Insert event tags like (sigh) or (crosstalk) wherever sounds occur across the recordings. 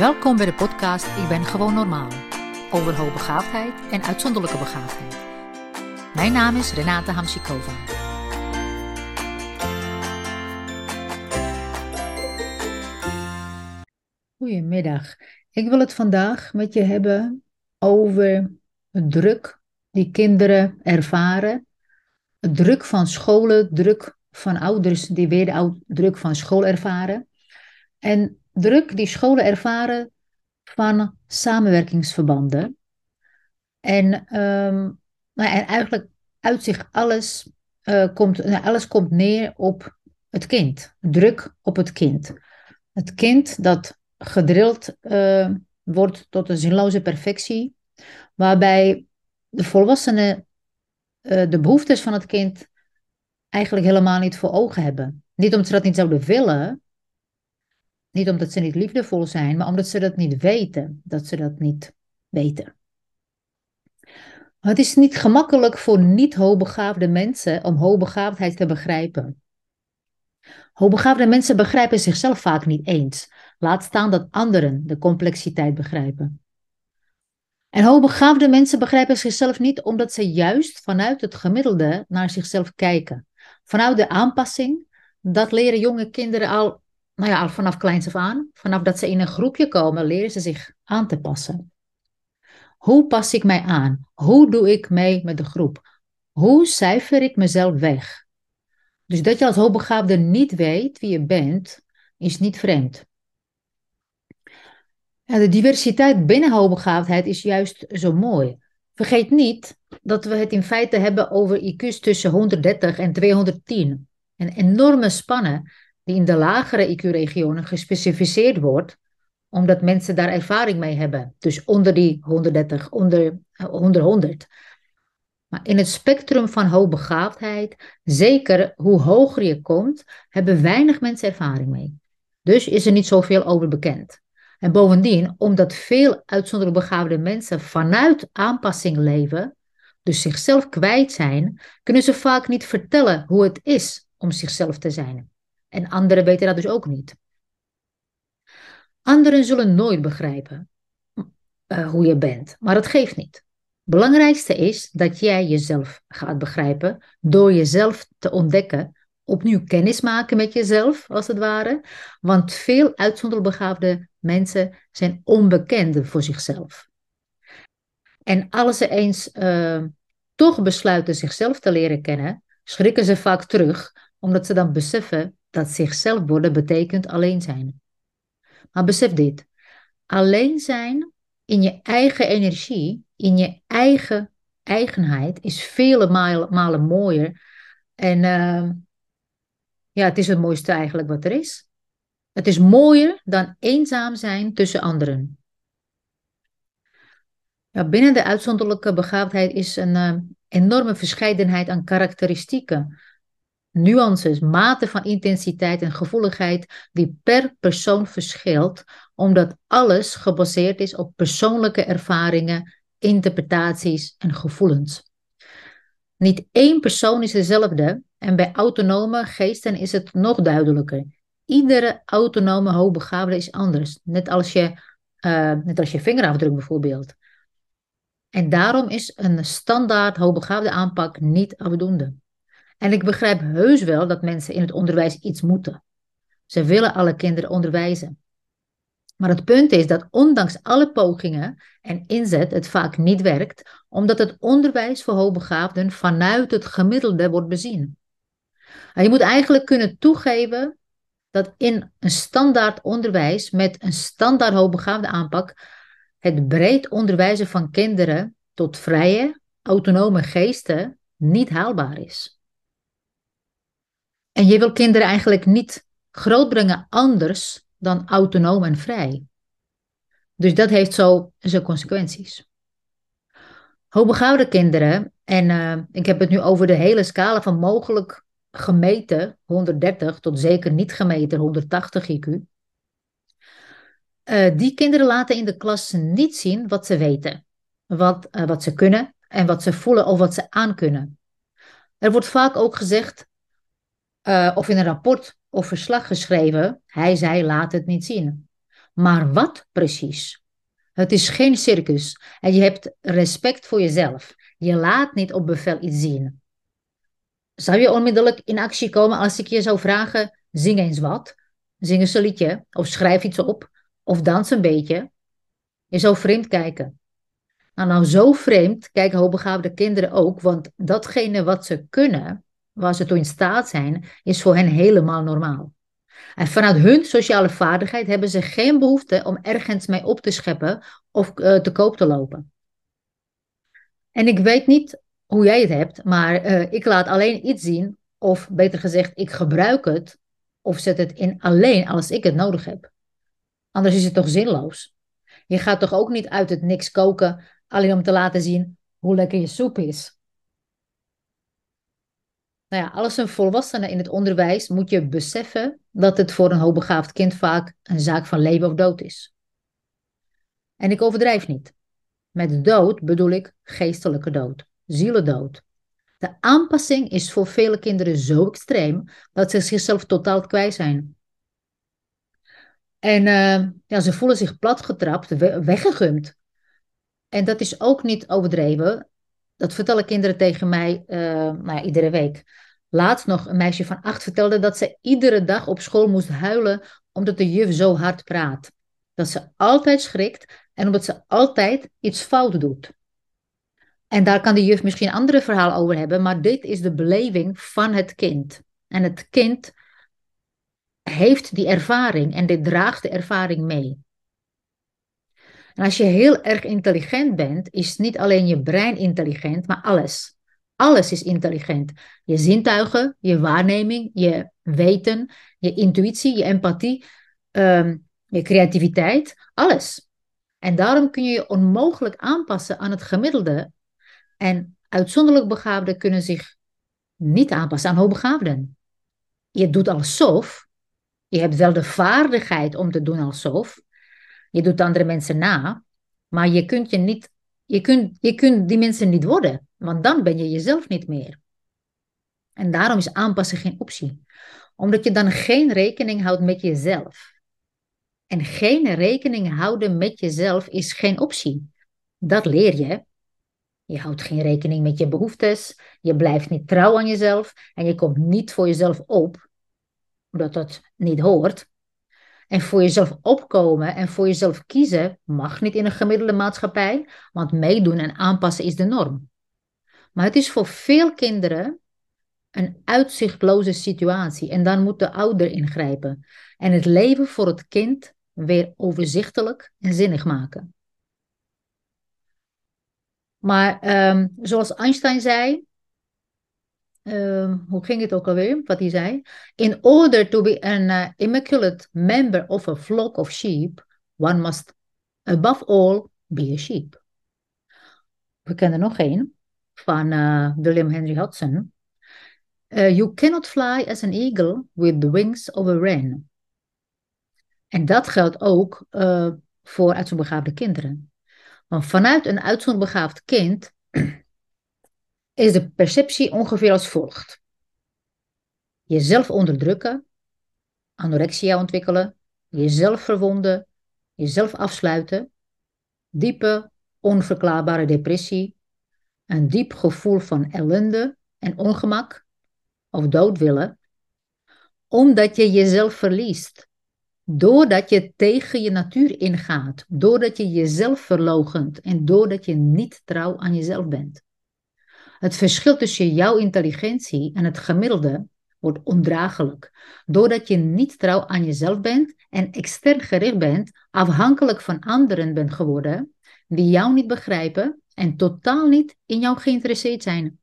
Welkom bij de podcast Ik ben gewoon normaal. Over hoogbegaafdheid en uitzonderlijke begaafdheid. Mijn naam is Renate Hamsikova. Goedemiddag. Ik wil het vandaag met je hebben over het druk die kinderen ervaren. Druk van scholen, druk van ouders die weer de druk van school ervaren. En druk die scholen ervaren van samenwerkingsverbanden. En, um, nou, en eigenlijk uit zich alles, uh, komt, nou, alles komt neer op het kind. Druk op het kind. Het kind dat gedrild uh, wordt tot een zinloze perfectie, waarbij de volwassenen uh, de behoeftes van het kind eigenlijk helemaal niet voor ogen hebben. Niet omdat ze dat niet zouden willen, niet omdat ze niet liefdevol zijn, maar omdat ze dat niet weten. Dat ze dat niet weten. Het is niet gemakkelijk voor niet hoogbegaafde mensen om hoogbegaafdheid te begrijpen. Hoogbegaafde mensen begrijpen zichzelf vaak niet eens. Laat staan dat anderen de complexiteit begrijpen. En hoogbegaafde mensen begrijpen zichzelf niet omdat ze juist vanuit het gemiddelde naar zichzelf kijken. Vanuit de aanpassing, dat leren jonge kinderen al nou ja, vanaf kleins af aan, vanaf dat ze in een groepje komen, leren ze zich aan te passen. Hoe pas ik mij aan? Hoe doe ik mee met de groep? Hoe cijfer ik mezelf weg? Dus dat je als hoogbegaafde niet weet wie je bent, is niet vreemd. de diversiteit binnen hoogbegaafdheid is juist zo mooi. Vergeet niet dat we het in feite hebben over IQ's tussen 130 en 210. Een enorme spanne die in de lagere IQ-regionen gespecificeerd wordt, omdat mensen daar ervaring mee hebben. Dus onder die 130, onder, onder 100. Maar in het spectrum van hoogbegaafdheid, zeker hoe hoger je komt, hebben weinig mensen ervaring mee. Dus is er niet zoveel over bekend. En bovendien, omdat veel uitzonderlijk begaafde mensen vanuit aanpassing leven, dus zichzelf kwijt zijn, kunnen ze vaak niet vertellen hoe het is om zichzelf te zijn. En anderen weten dat dus ook niet. Anderen zullen nooit begrijpen uh, hoe je bent, maar dat geeft niet. Belangrijkste is dat jij jezelf gaat begrijpen door jezelf te ontdekken, opnieuw kennis maken met jezelf, als het ware. Want veel uitzonderlijk begaafde mensen zijn onbekende voor zichzelf. En als ze eens uh, toch besluiten zichzelf te leren kennen, schrikken ze vaak terug, omdat ze dan beseffen dat zichzelf worden betekent alleen zijn. Maar besef dit: alleen zijn in je eigen energie, in je eigen eigenheid, is vele malen, mooier. En uh, ja, het is het mooiste eigenlijk wat er is. Het is mooier dan eenzaam zijn tussen anderen. Ja, binnen de uitzonderlijke begaafdheid is een uh, enorme verscheidenheid aan karakteristieken nuances, mate van intensiteit en gevoeligheid die per persoon verschilt, omdat alles gebaseerd is op persoonlijke ervaringen, interpretaties en gevoelens. Niet één persoon is dezelfde en bij autonome geesten is het nog duidelijker. Iedere autonome hoogbegaafde is anders, net als je, uh, net als je vingerafdruk bijvoorbeeld. En daarom is een standaard hoogbegaafde aanpak niet afdoende. En ik begrijp heus wel dat mensen in het onderwijs iets moeten. Ze willen alle kinderen onderwijzen. Maar het punt is dat ondanks alle pogingen en inzet het vaak niet werkt, omdat het onderwijs voor hoogbegaafden vanuit het gemiddelde wordt bezien. En je moet eigenlijk kunnen toegeven dat in een standaard onderwijs met een standaard hoogbegaafde aanpak het breed onderwijzen van kinderen tot vrije, autonome geesten niet haalbaar is. En je wil kinderen eigenlijk niet grootbrengen anders dan autonoom en vrij. Dus dat heeft zo zijn consequenties. Hoogbegaafde kinderen, en uh, ik heb het nu over de hele scala van mogelijk gemeten, 130 tot zeker niet gemeten 180 IQ. Uh, die kinderen laten in de klas niet zien wat ze weten, wat, uh, wat ze kunnen en wat ze voelen of wat ze aankunnen. Er wordt vaak ook gezegd uh, of in een rapport of verslag geschreven, hij, zij laat het niet zien. Maar wat precies? Het is geen circus en je hebt respect voor jezelf. Je laat niet op bevel iets zien. Zou je onmiddellijk in actie komen als ik je zou vragen: zing eens wat? Zing eens een liedje, of schrijf iets op, of dans een beetje? Je zou vreemd kijken. Nou, nou, zo vreemd kijken hoogbegaafde kinderen ook, want datgene wat ze kunnen, waar ze toe in staat zijn, is voor hen helemaal normaal. En vanuit hun sociale vaardigheid hebben ze geen behoefte om ergens mee op te scheppen of uh, te koop te lopen. En ik weet niet hoe jij het hebt, maar uh, ik laat alleen iets zien, of beter gezegd, ik gebruik het of zet het in alleen als ik het nodig heb. Anders is het toch zinloos. Je gaat toch ook niet uit het niks koken alleen om te laten zien hoe lekker je soep is. Nou ja, als een volwassene in het onderwijs moet je beseffen dat het voor een hoogbegaafd kind vaak een zaak van leven of dood is. En ik overdrijf niet. Met dood bedoel ik geestelijke dood, zielendood. De aanpassing is voor vele kinderen zo extreem dat ze zichzelf totaal kwijt zijn. En uh, ja, ze voelen zich platgetrapt, weggegumd. En dat is ook niet overdreven. Dat vertellen kinderen tegen mij uh, nou ja, iedere week. Laatst nog een meisje van acht vertelde dat ze iedere dag op school moest huilen omdat de juf zo hard praat. Dat ze altijd schrikt en omdat ze altijd iets fout doet. En daar kan de juf misschien een andere verhaal over hebben, maar dit is de beleving van het kind. En het kind heeft die ervaring en dit draagt de ervaring mee. En als je heel erg intelligent bent, is niet alleen je brein intelligent, maar alles. Alles is intelligent. Je zintuigen, je waarneming, je weten, je intuïtie, je empathie, ehm, je creativiteit, alles. En daarom kun je je onmogelijk aanpassen aan het gemiddelde. En uitzonderlijk begaafden kunnen zich niet aanpassen aan hoogbegaafden. Je doet alsof, je hebt wel de vaardigheid om te doen alsof, je doet andere mensen na, maar je kunt je niet, je kunt, je kunt die mensen niet worden, want dan ben je jezelf niet meer. En daarom is aanpassen geen optie, omdat je dan geen rekening houdt met jezelf. En geen rekening houden met jezelf is geen optie. Dat leer je. Je houdt geen rekening met je behoeftes, je blijft niet trouw aan jezelf en je komt niet voor jezelf op, omdat dat niet hoort. En voor jezelf opkomen en voor jezelf kiezen mag niet in een gemiddelde maatschappij, want meedoen en aanpassen is de norm. Maar het is voor veel kinderen een uitzichtloze situatie en dan moet de ouder ingrijpen en het leven voor het kind weer overzichtelijk en zinnig maken. Maar um, zoals Einstein zei, uh, hoe ging het ook alweer, wat hij zei? In order to be an uh, immaculate member of a flock of sheep, one must above all be a sheep. We kennen nog één van uh, William Henry Hudson. Uh, you cannot fly as an eagle with the wings of a wren. En dat geldt ook voor uitzonderbegaafde kinderen. Want vanuit een uitzonderbegaafd kind is de perceptie ongeveer als volgt. Jezelf onderdrukken, anorexia ontwikkelen, jezelf verwonden, jezelf afsluiten, diepe, onverklaarbare depressie, een diep gevoel van ellende en ongemak of dood willen, omdat je jezelf verliest, doordat je tegen je natuur ingaat, doordat je jezelf verlogent en doordat je niet trouw aan jezelf bent. Het verschil tussen jouw intelligentie en het gemiddelde wordt ondraaglijk, doordat je niet trouw aan jezelf bent en extern gericht bent, afhankelijk van anderen bent geworden, die jou niet begrijpen en totaal niet in jou geïnteresseerd zijn.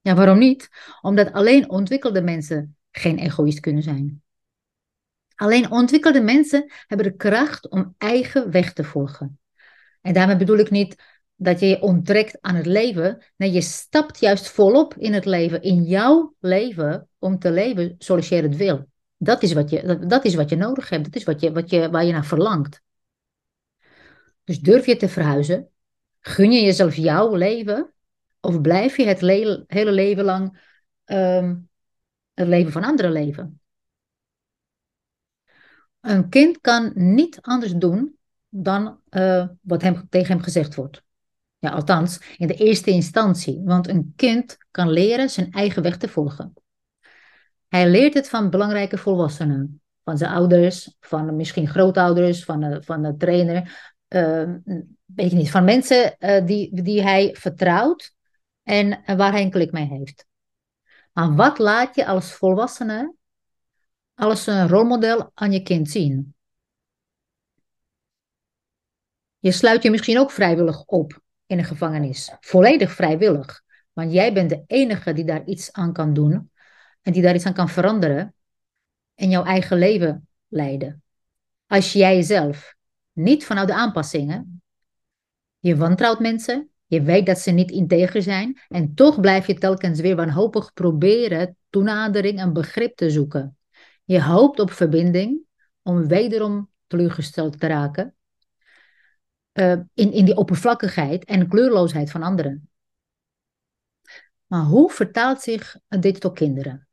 Ja, waarom niet? Omdat alleen ontwikkelde mensen geen egoïst kunnen zijn. Alleen ontwikkelde mensen hebben de kracht om eigen weg te volgen. En daarmee bedoel ik niet dat je je onttrekt aan het leven. Nee, je stapt juist volop in het leven, in jouw leven, om te leven zoals je het wil. Dat is wat je, dat, is wat je nodig hebt. Dat is wat je, wat je, waar je naar verlangt. Dus durf je te verhuizen? Gun je jezelf jouw leven? Of blijf je het hele leven lang um, het leven van anderen leven? Een kind kan niet anders doen dan uh, wat hem, tegen hem gezegd wordt. Althans, in de eerste instantie, want een kind kan leren zijn eigen weg te volgen. Hij leert het van belangrijke volwassenen, van zijn ouders, van misschien grootouders, van de, van de trainer, uh, weet je niet, van mensen uh, die, die hij vertrouwt en waar hij een klik mee heeft. Maar wat laat je als volwassene als een rolmodel aan je kind zien? Je sluit je misschien ook vrijwillig op in een gevangenis. Volledig vrijwillig. Want jij bent de enige die daar iets aan kan doen en die daar iets aan kan veranderen en jouw eigen leven leiden. Als jij zelf niet vanuit de aanpassingen, je wantrouwt mensen, je weet dat ze niet integer zijn en toch blijf je telkens weer wanhopig proberen toenadering en begrip te zoeken. Je hoopt op verbinding om wederom teleurgesteld te raken uh, in, in die oppervlakkigheid en kleurloosheid van anderen. Maar hoe vertaalt zich dit tot kinderen?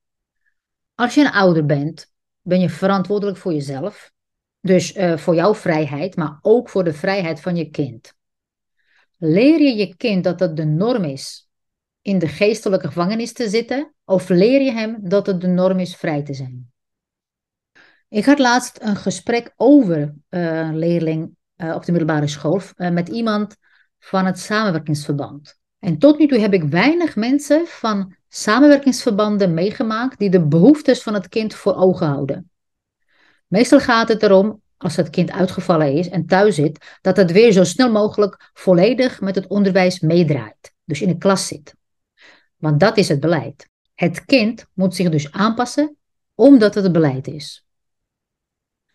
Als je een ouder bent, ben je verantwoordelijk voor jezelf. Dus uh, voor jouw vrijheid, maar ook voor de vrijheid van je kind. Leer je je kind dat het de norm is in de geestelijke gevangenis te zitten, of leer je hem dat het de norm is vrij te zijn? Ik had laatst een gesprek over uh, leerling uh, op de middelbare school uh, met iemand van het samenwerkingsverband. En tot nu toe heb ik weinig mensen van samenwerkingsverbanden meegemaakt die de behoeftes van het kind voor ogen houden. Meestal gaat het erom, als het kind uitgevallen is en thuis zit, dat het weer zo snel mogelijk volledig met het onderwijs meedraait, dus in de klas zit. Want dat is het beleid. Het kind moet zich dus aanpassen omdat het het beleid is.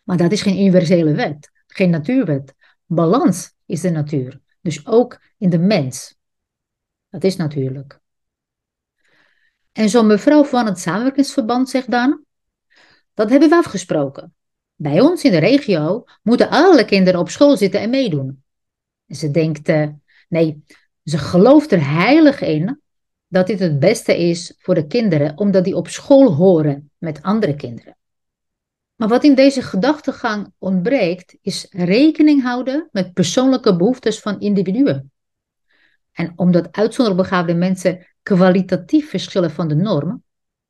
Maar dat is geen universele wet, geen natuurwet. Balans is de natuur, dus ook in de mens. Dat is natuurlijk. En zo'n mevrouw van het samenwerkingsverband zegt dan: Dat hebben we afgesproken. Bij ons in de regio moeten alle kinderen op school zitten en meedoen. En ze denkt: uh, Nee, ze gelooft er heilig in dat dit het beste is voor de kinderen, omdat die op school horen met andere kinderen. Maar wat in deze gedachtegang ontbreekt, is rekening houden met persoonlijke behoeftes van individuen. En omdat uitzonderlijk begaafde mensen kwalitatief verschillen van de norm,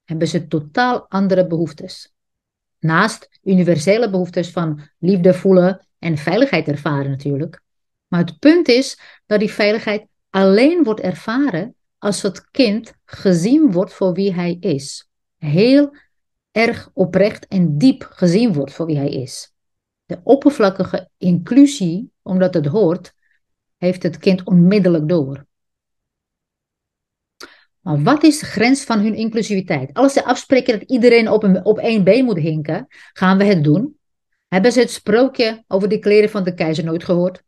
hebben ze totaal andere behoeftes. Naast universele behoeftes van liefde voelen en veiligheid ervaren natuurlijk. Maar het punt is dat die veiligheid alleen wordt ervaren als het kind gezien wordt voor wie hij is. Heel erg oprecht en diep gezien wordt voor wie hij is. De oppervlakkige inclusie, omdat het hoort, heeft het kind onmiddellijk door. Maar wat is de grens van hun inclusiviteit? Als ze afspreken dat iedereen op, een, op één been moet hinken, gaan we het doen? Hebben ze het sprookje over de kleren van de keizer nooit gehoord?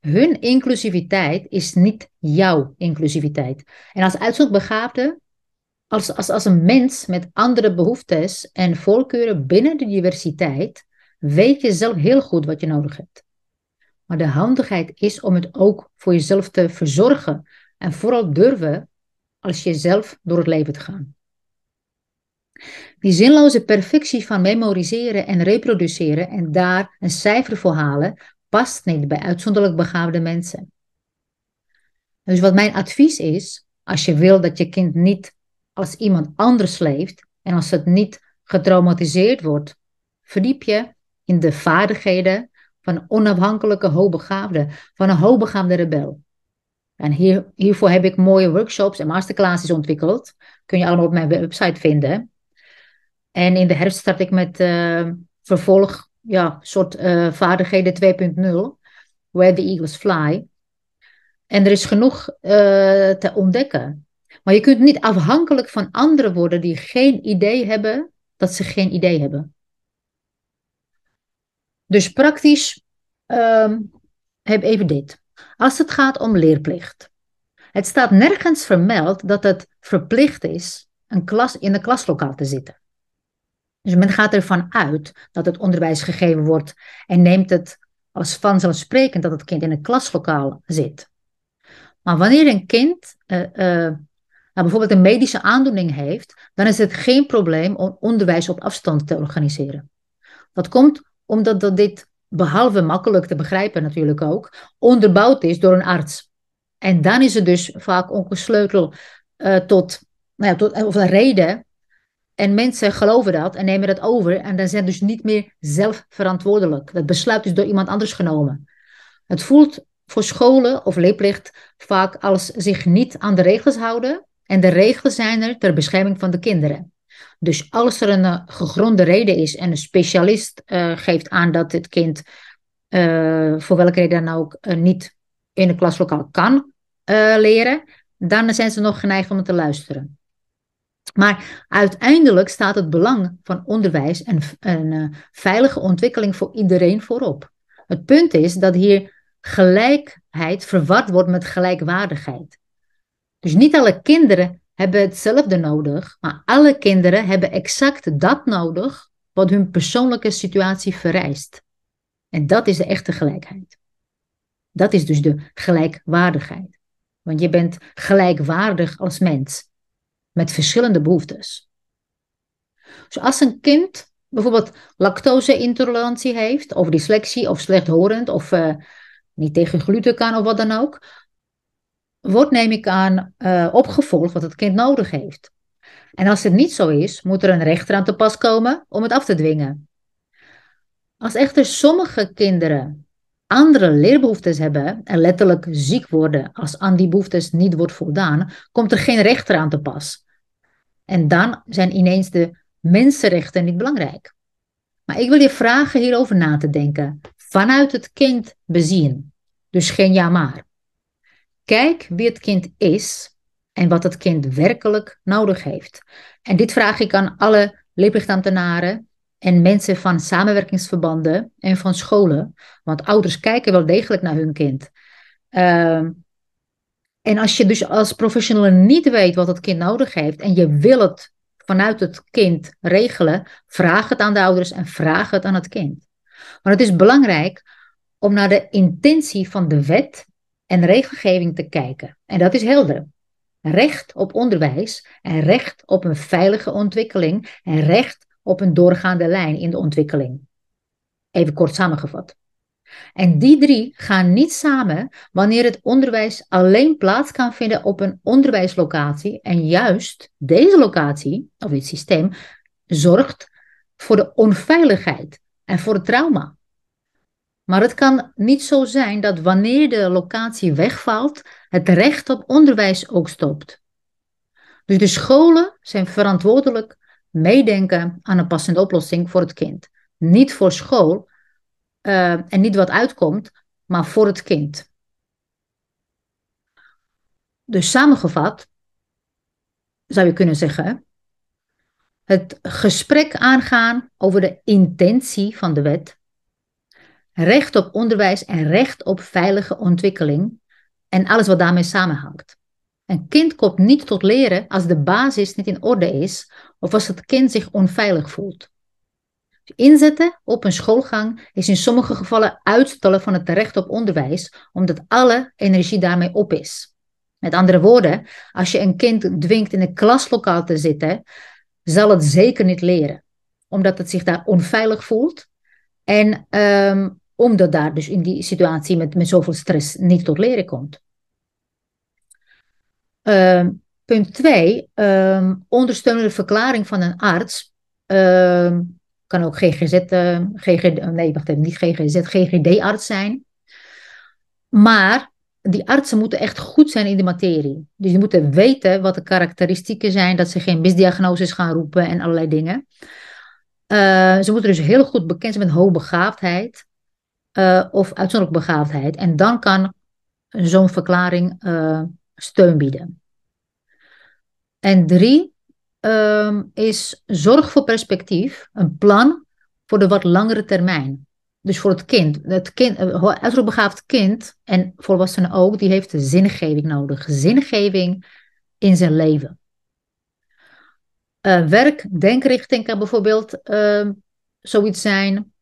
Hun inclusiviteit is niet jouw inclusiviteit. En als uitzondbegaafde als, als, als een mens met andere behoeftes en voorkeuren binnen de diversiteit, weet je zelf heel goed wat je nodig hebt. Maar de handigheid is om het ook voor jezelf te verzorgen en vooral durven als jezelf door het leven te gaan. Die zinloze perfectie van memoriseren en reproduceren en daar een cijfer voor halen, past niet bij uitzonderlijk begaafde mensen. Dus wat mijn advies is, als je wil dat je kind niet als iemand anders leeft en als het niet getraumatiseerd wordt, verdiep je in de vaardigheden van een onafhankelijke hoogbegaafde, van een hoogbegaafde rebel. En hier, hiervoor heb ik mooie workshops en masterclasses ontwikkeld. Kun je allemaal op mijn website vinden. En in de herfst start ik met uh, vervolg, ja, soort uh, vaardigheden 2.0, Where the Eagles Fly. En er is genoeg uh, te ontdekken. Maar je kunt niet afhankelijk van anderen worden die geen idee hebben dat ze geen idee hebben. Dus praktisch um, heb even dit. Als het gaat om leerplicht. Het staat nergens vermeld dat het verplicht is een klas, in een klaslokaal te zitten. Dus men gaat ervan uit dat het onderwijs gegeven wordt en neemt het als vanzelfsprekend dat het kind in een klaslokaal zit. Maar wanneer een kind uh, nou, bijvoorbeeld een medische aandoening heeft, dan is het geen probleem om onderwijs op afstand te organiseren. Dat komt omdat dat dit, behalve makkelijk te begrijpen natuurlijk ook, onderbouwd is door een arts. En dan is het dus vaak ook een sleutel uh, tot, nou ja, tot of een reden. En mensen geloven dat en nemen dat over. En dan zijn dus niet meer zelf verantwoordelijk. Dat besluit is door iemand anders genomen. Het voelt voor scholen of leerplicht vaak als zich niet aan de regels houden. En de regels zijn er ter bescherming van de kinderen. Dus als er een uh, gegronde reden is en een specialist uh, geeft aan dat het kind uh, voor welke reden dan ook niet in een klaslokaal kan leren, dan zijn ze nog geneigd om te luisteren. Maar uiteindelijk staat het belang van onderwijs en een veilige ontwikkeling voor iedereen voorop. Het punt is dat hier gelijkheid verward wordt met gelijkwaardigheid. Dus niet alle kinderen hebben hetzelfde nodig, maar alle kinderen hebben exact dat nodig wat hun persoonlijke situatie vereist. En dat is de echte gelijkheid. Dat is dus de gelijkwaardigheid. Want je bent gelijkwaardig als mens, met verschillende behoeftes. Dus als een kind bijvoorbeeld lactose-intolerantie heeft, of dyslexie, of slechthorend, of uh, niet tegen gluten kan, of wat dan ook, wordt, neem ik aan, uh, opgevolgd wat het kind nodig heeft. En als het niet zo is, moet er een rechter aan te pas komen om het af te dwingen. Als echter sommige kinderen andere leerbehoeftes hebben en letterlijk ziek worden als aan die behoeftes niet wordt voldaan, komt er geen rechter aan te pas. En dan zijn ineens de mensenrechten niet belangrijk. Maar ik wil je vragen hierover na te denken, vanuit het kind bezien. Dus geen ja maar. Kijk wie het kind is en wat het kind werkelijk nodig heeft. En dit vraag ik aan alle leerplichtambtenaren en mensen van samenwerkingsverbanden en van scholen. Want ouders kijken wel degelijk naar hun kind. Uh, en als je dus als professional niet weet wat het kind nodig heeft en je wil het vanuit het kind regelen, vraag het aan de ouders en vraag het aan het kind. Maar het is belangrijk om naar de intentie van de wet en regelgeving te kijken. En dat is helder. Recht op onderwijs en recht op een veilige ontwikkeling en recht op een doorgaande lijn in de ontwikkeling. Even kort samengevat. En die drie gaan niet samen wanneer het onderwijs alleen plaats kan vinden op een onderwijslocatie en juist deze locatie, of dit systeem, zorgt voor de onveiligheid en voor het trauma. Maar het kan niet zo zijn dat wanneer de locatie wegvalt, het recht op onderwijs ook stopt. Dus de scholen zijn verantwoordelijk meedenken aan een passende oplossing voor het kind. Niet voor school uh, en niet wat uitkomt, maar voor het kind. Dus samengevat zou je kunnen zeggen: het gesprek aangaan over de intentie van de wet recht op onderwijs en recht op veilige ontwikkeling en alles wat daarmee samenhangt. Een kind komt niet tot leren als de basis niet in orde is of als het kind zich onveilig voelt. Inzetten op een schoolgang is in sommige gevallen uitstellen van het recht op onderwijs, omdat alle energie daarmee op is. Met andere woorden, als je een kind dwingt in een klaslokaal te zitten, zal het zeker niet leren, omdat het zich daar onveilig voelt en um, omdat daar dus in die situatie met, met zoveel stress niet tot leren komt. Uh, punt 2. Uh, ondersteunende verklaring van een arts. Uh, kan ook GGZ, GGD, nee, wacht even, niet GGZ, GGD-arts zijn. Maar die artsen moeten echt goed zijn in de materie. Dus die moeten weten wat de karakteristieken zijn, dat ze geen misdiagnoses gaan roepen en allerlei dingen. Uh, ze moeten dus heel goed bekend zijn met hoogbegaafdheid uh, of uitzonderlijke begaafdheid. En dan kan zo'n verklaring uh, steun bieden. En drie um, is zorg voor perspectief, een plan voor de wat langere termijn. Dus voor het kind. Het kind, uitzonderlijk kind en volwassenen ook, die heeft zingeving nodig. Zingeving in zijn leven. Werk, denkrichting kan bijvoorbeeld uh, zoiets zijn.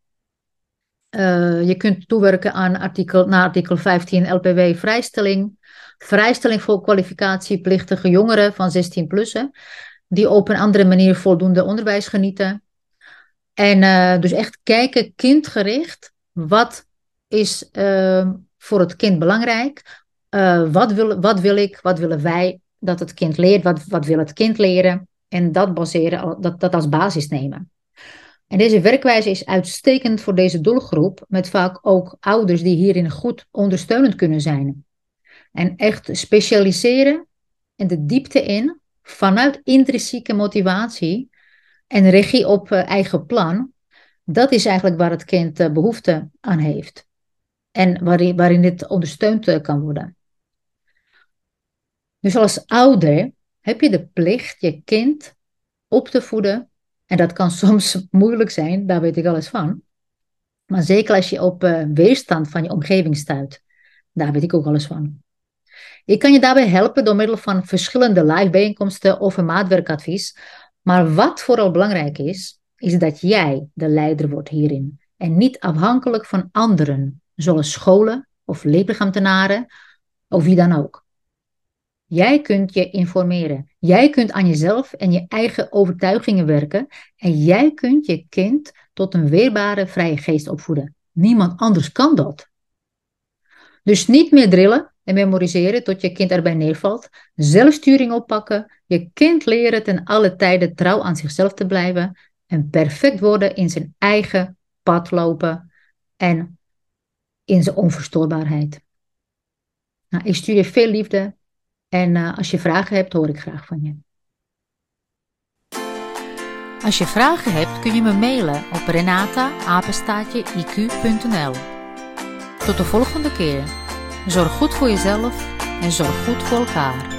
Uh, je kunt toewerken aan artikel, naar artikel 15 LPW vrijstelling. Vrijstelling voor kwalificatieplichtige jongeren van 16 plussen, die op een andere manier voldoende onderwijs genieten. En uh, dus echt kijken, kindgericht, wat is uh, voor het kind belangrijk? Wat, wil, wat wil ik, wat willen wij dat het kind leert? Wat, wat wil het kind leren? En dat baseren, dat, dat als basis nemen. En deze werkwijze is uitstekend voor deze doelgroep, met vaak ook ouders die hierin goed ondersteunend kunnen zijn. En echt specialiseren en de diepte in vanuit intrinsieke motivatie en regie op uh, eigen plan, dat is eigenlijk waar het kind uh, behoefte aan heeft. En waarin, dit ondersteund uh, kan worden. Dus als ouder heb je de plicht je kind op te voeden. En dat kan (laughs) soms moeilijk zijn, daar weet ik alles van. Maar zeker als je op weerstand van je omgeving stuit, daar weet ik ook alles van. Ik kan je daarbij helpen door middel van verschillende live bijeenkomsten of een maatwerkadvies. Maar wat vooral belangrijk is, is dat jij de leider wordt hierin. En niet afhankelijk van anderen, zoals scholen of leerplichtambtenaren of wie dan ook. Jij kunt je informeren. Jij kunt aan jezelf en je eigen overtuigingen werken. En jij kunt je kind tot een weerbare vrije geest opvoeden. Niemand anders kan dat. Dus niet meer drillen, en memoriseren tot je kind erbij neervalt. Zelfsturing oppakken, je kind leren ten alle tijden trouw aan zichzelf te blijven en perfect worden in zijn eigen pad lopen en in zijn onverstoorbaarheid. Nou, ik stuur je veel liefde en uh, als je vragen hebt, hoor ik graag van je. Als je vragen hebt, kun je me mailen op renata-iq.nl. Tot de volgende keer. Zorg goed voor jezelf en zorg goed voor elkaar.